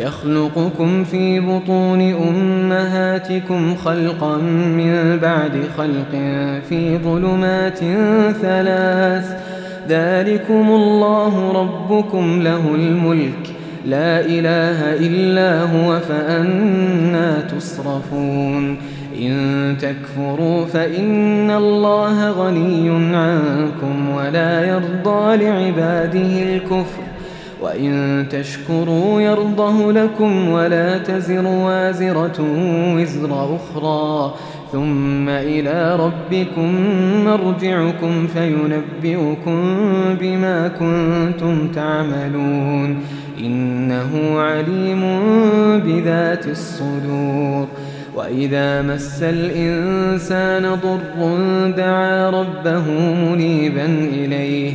يخلقكم في بطون أمهاتكم خلقا من بعد خلق في ظلمات ثلاث. ذلكم الله ربكم له الملك. لا إله إلا هو فأنا تصرفون. إن تكفروا فإن الله غني عنكم ولا يرضى لعباده الكفر. وإن تشكروا يرضه لكم ولا تزر وازرة وزر أخرى ثم إلى ربكم مرجعكم فينبئكم بما كنتم تعملون إنه عليم بذات الصدور وإذا مس الإنسان ضر دعا ربه منيبا إليه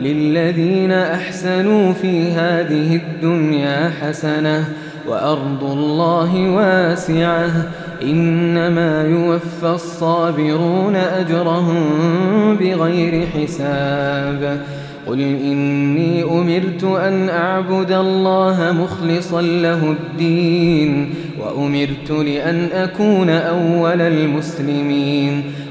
للذين أحسنوا في هذه الدنيا حسنة وأرض الله واسعة إنما يوفى الصابرون أجرهم بغير حساب قل إني أمرت أن أعبد الله مخلصا له الدين وأمرت لأن أكون أول المسلمين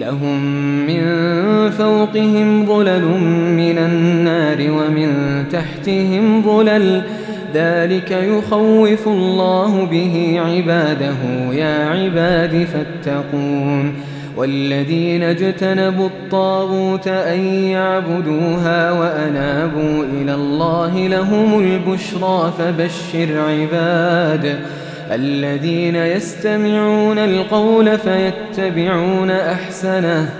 لهم من فوقهم ظلل من النار ومن تحتهم ظلل. ذلك يخوف الله به عباده. يا عباد فاتقون. والذين اجتنبوا الطاغوت أن يعبدوها وأنابوا إلى الله لهم البشرى فبشر عباد. الذين يستمعون القول فيتبعون أحسنه.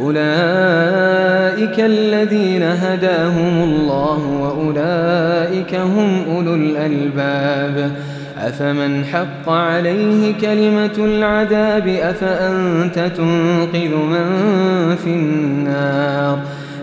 أولئك الذين هداهم الله وأولئك هم أولو الألباب. أفمن حق عليه كلمة العذاب أفأنت تنقذ من في النار؟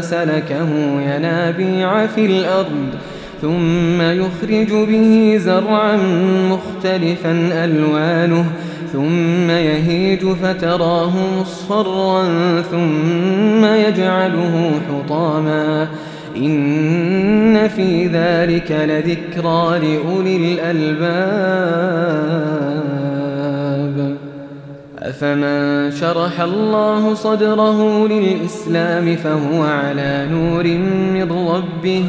فسلكه ينابيع في الأرض ثم يخرج به زرعا مختلفا ألوانه ثم يهيج فتراه مصفرا ثم يجعله حطاما. إن في ذلك لذكرى لأولي الألباب. أفمن شرح الله صدره للإسلام فهو على نور من ربه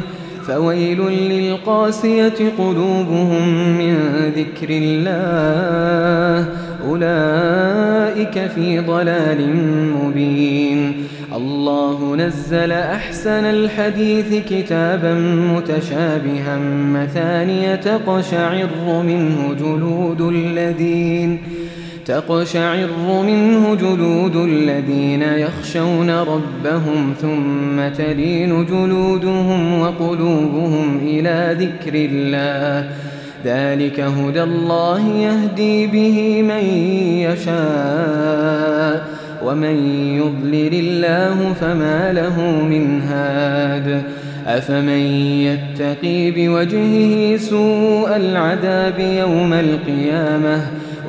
فويل للقاسية قلوبهم من ذكر الله أولئك في ضلال مبين. الله نزل أحسن الحديث كتابا متشابها مثانية تقشعر منه جلود الذين تقشعر منه جلود الذين يخشون ربهم ثم تلين جلودهم وقلوبهم إلى ذكر الله. ذلك هدى الله يهدي به من يشاء ومن يضلل الله فما له من هاد. أفمن يتقي بوجهه سوء العذاب يوم القيامة؟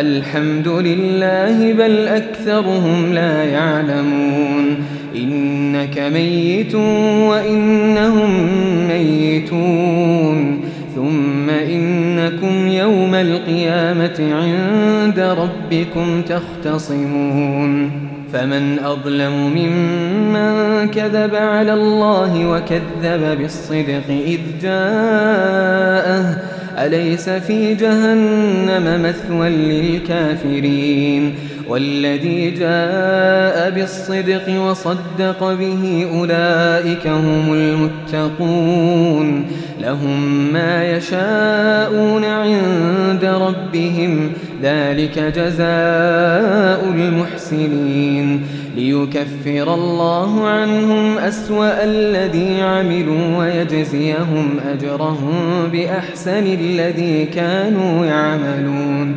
الحمد لله بل أكثرهم لا يعلمون إنك ميت وإنهم ميتون ثم إنكم يوم القيامة عند ربكم تختصمون فمن أظلم ممن كذب على الله وكذب بالصدق إذ جاءه أليس في جهنم مثوى للكافرين؟ والذي جاء بالصدق وصدق به أولئك هم المتقون. لهم ما يشاءون عند ربهم. ذلك جزاء المحسنين. ليكفر الله عنهم أسوأ الذي عملوا ويجزيهم أجرهم بأحسن الذي كانوا يعملون.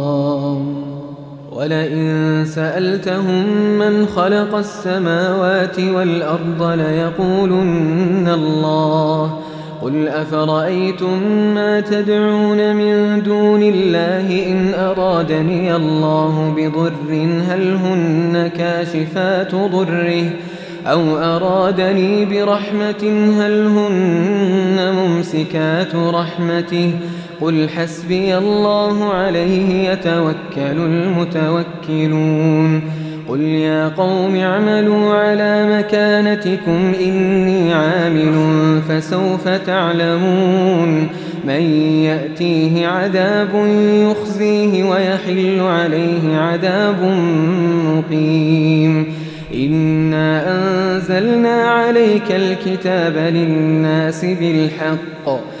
ولئن سألتهم من خلق السماوات والأرض ليقولن الله. قل أفرأيتم ما تدعون من دون الله إن أرادني الله بضر هل هن كاشفات ضره؟ أو أرادني برحمة هل هن ممسكات رحمته؟ قل حسبي الله عليه يتوكل المتوكلون قل يا قوم اعملوا على مكانتكم إني عامل فسوف تعلمون من يأتيه عذاب يخزيه ويحل عليه عذاب مقيم إنا أنزلنا عليك الكتاب للناس بالحق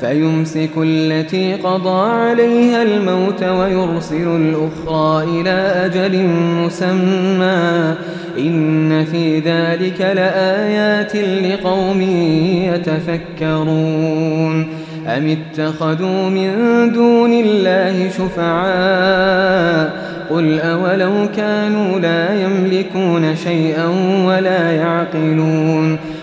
فيمسك التي قضى عليها الموت ويرسل الأخرى إلى أجل مسمى. إن في ذلك لآيات لقوم يتفكرون. أم اتخذوا من دون الله شفعاء؟ قل أولو كانوا لا يملكون شيئا ولا يعقلون.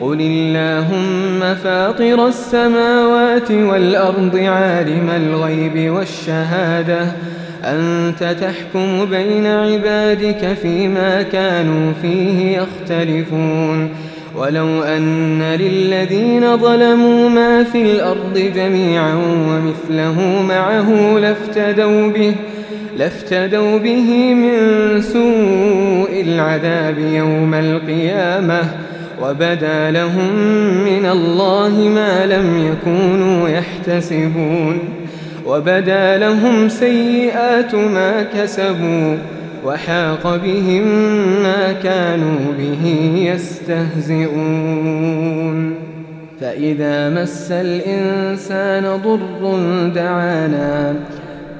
قل اللهم فاطر السماوات والأرض عالم الغيب والشهادة أنت تحكم بين عبادك فيما كانوا فيه يختلفون ولو أن للذين ظلموا ما في الأرض جميعا ومثله معه لافتدوا به لافتدوا به من سوء العذاب يوم القيامة وبدا لهم من الله ما لم يكونوا يحتسبون وبدا لهم سيئات ما كسبوا وحاق بهم ما كانوا به يستهزئون فإذا مس الإنسان ضر دعانا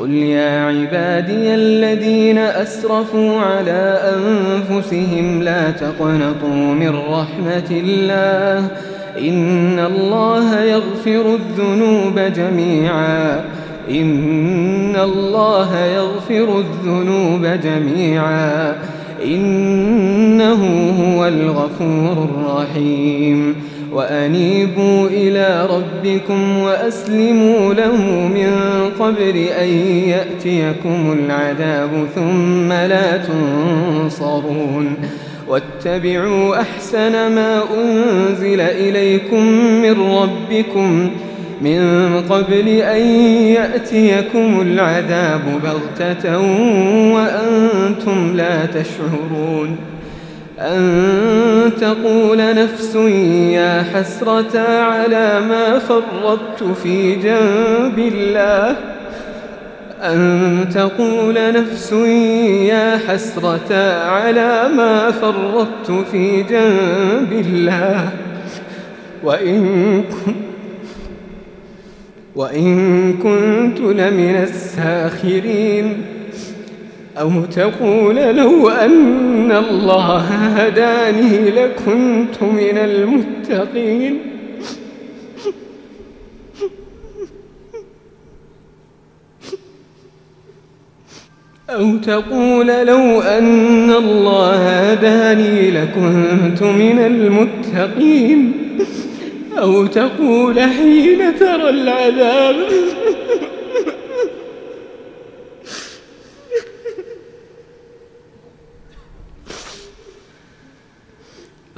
قل يا عبادي الذين أسرفوا على أنفسهم لا تقنطوا من رحمة الله إن الله يغفر الذنوب جميعا إن الله يغفر الذنوب جميعا إنه هو الغفور الرحيم وأنيبوا إلى ربكم وأسلموا له من قبل أن يأتيكم العذاب ثم لا تنصرون. واتبعوا أحسن ما أنزل إليكم من ربكم من قبل أن يأتيكم العذاب بغتة وأنتم لا تشعرون. أن تقول نفس يا حسرة على ما فرطت في جنب الله. أن تقول نفس يا حسرة على ما فرطت في جنب الله. وإن وإن كنت لمن الساخرين. أو تقول لو أن الله هداني لكنت من المتقين. أو تقول لو أن الله هداني لكنت من المتقين. أو تقول حين ترى العذاب.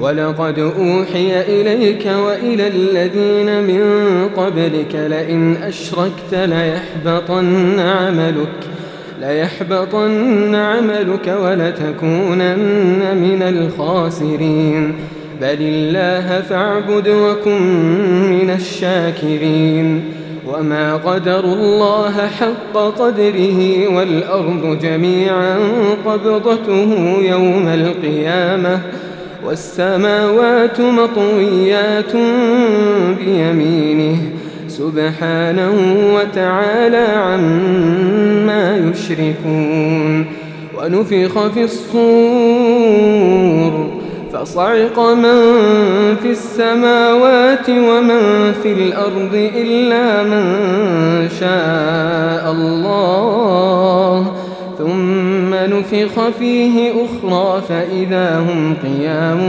ولقد أوحي إليك وإلى الذين من قبلك لئن أشركت ليحبطن عملك ليحبطن عملك ولتكونن من الخاسرين بل الله فاعبد وكن من الشاكرين وما قدر الله حق قدره والأرض جميعا قبضته يوم القيامة والسماوات مطويات بيمينه سبحانه وتعالى عما يشركون. ونفخ في الصور فصعق من في السماوات ومن في الأرض إلا من شاء الله. ثم نفخ فيه أخرى فإذا هم قيام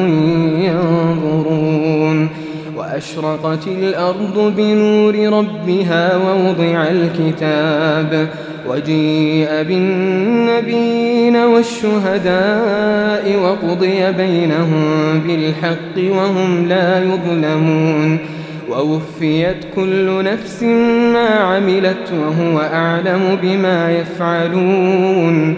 ينظرون وأشرقت الأرض بنور ربها ووضع الكتاب وجيء بالنبيين والشهداء وقضي بينهم بالحق وهم لا يظلمون ووفيت كل نفس ما عملت وهو أعلم بما يفعلون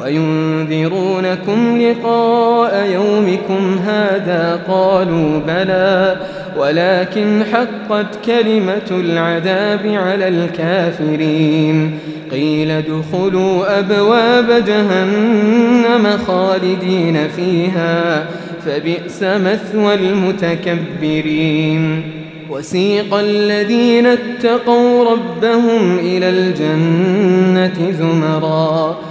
وينذرونكم لقاء يومكم هذا قالوا بلى ولكن حقت كلمة العذاب على الكافرين قيل ادخلوا أبواب جهنم خالدين فيها فبئس مثوى المتكبرين وسيق الذين اتقوا ربهم إلى الجنة زمرًا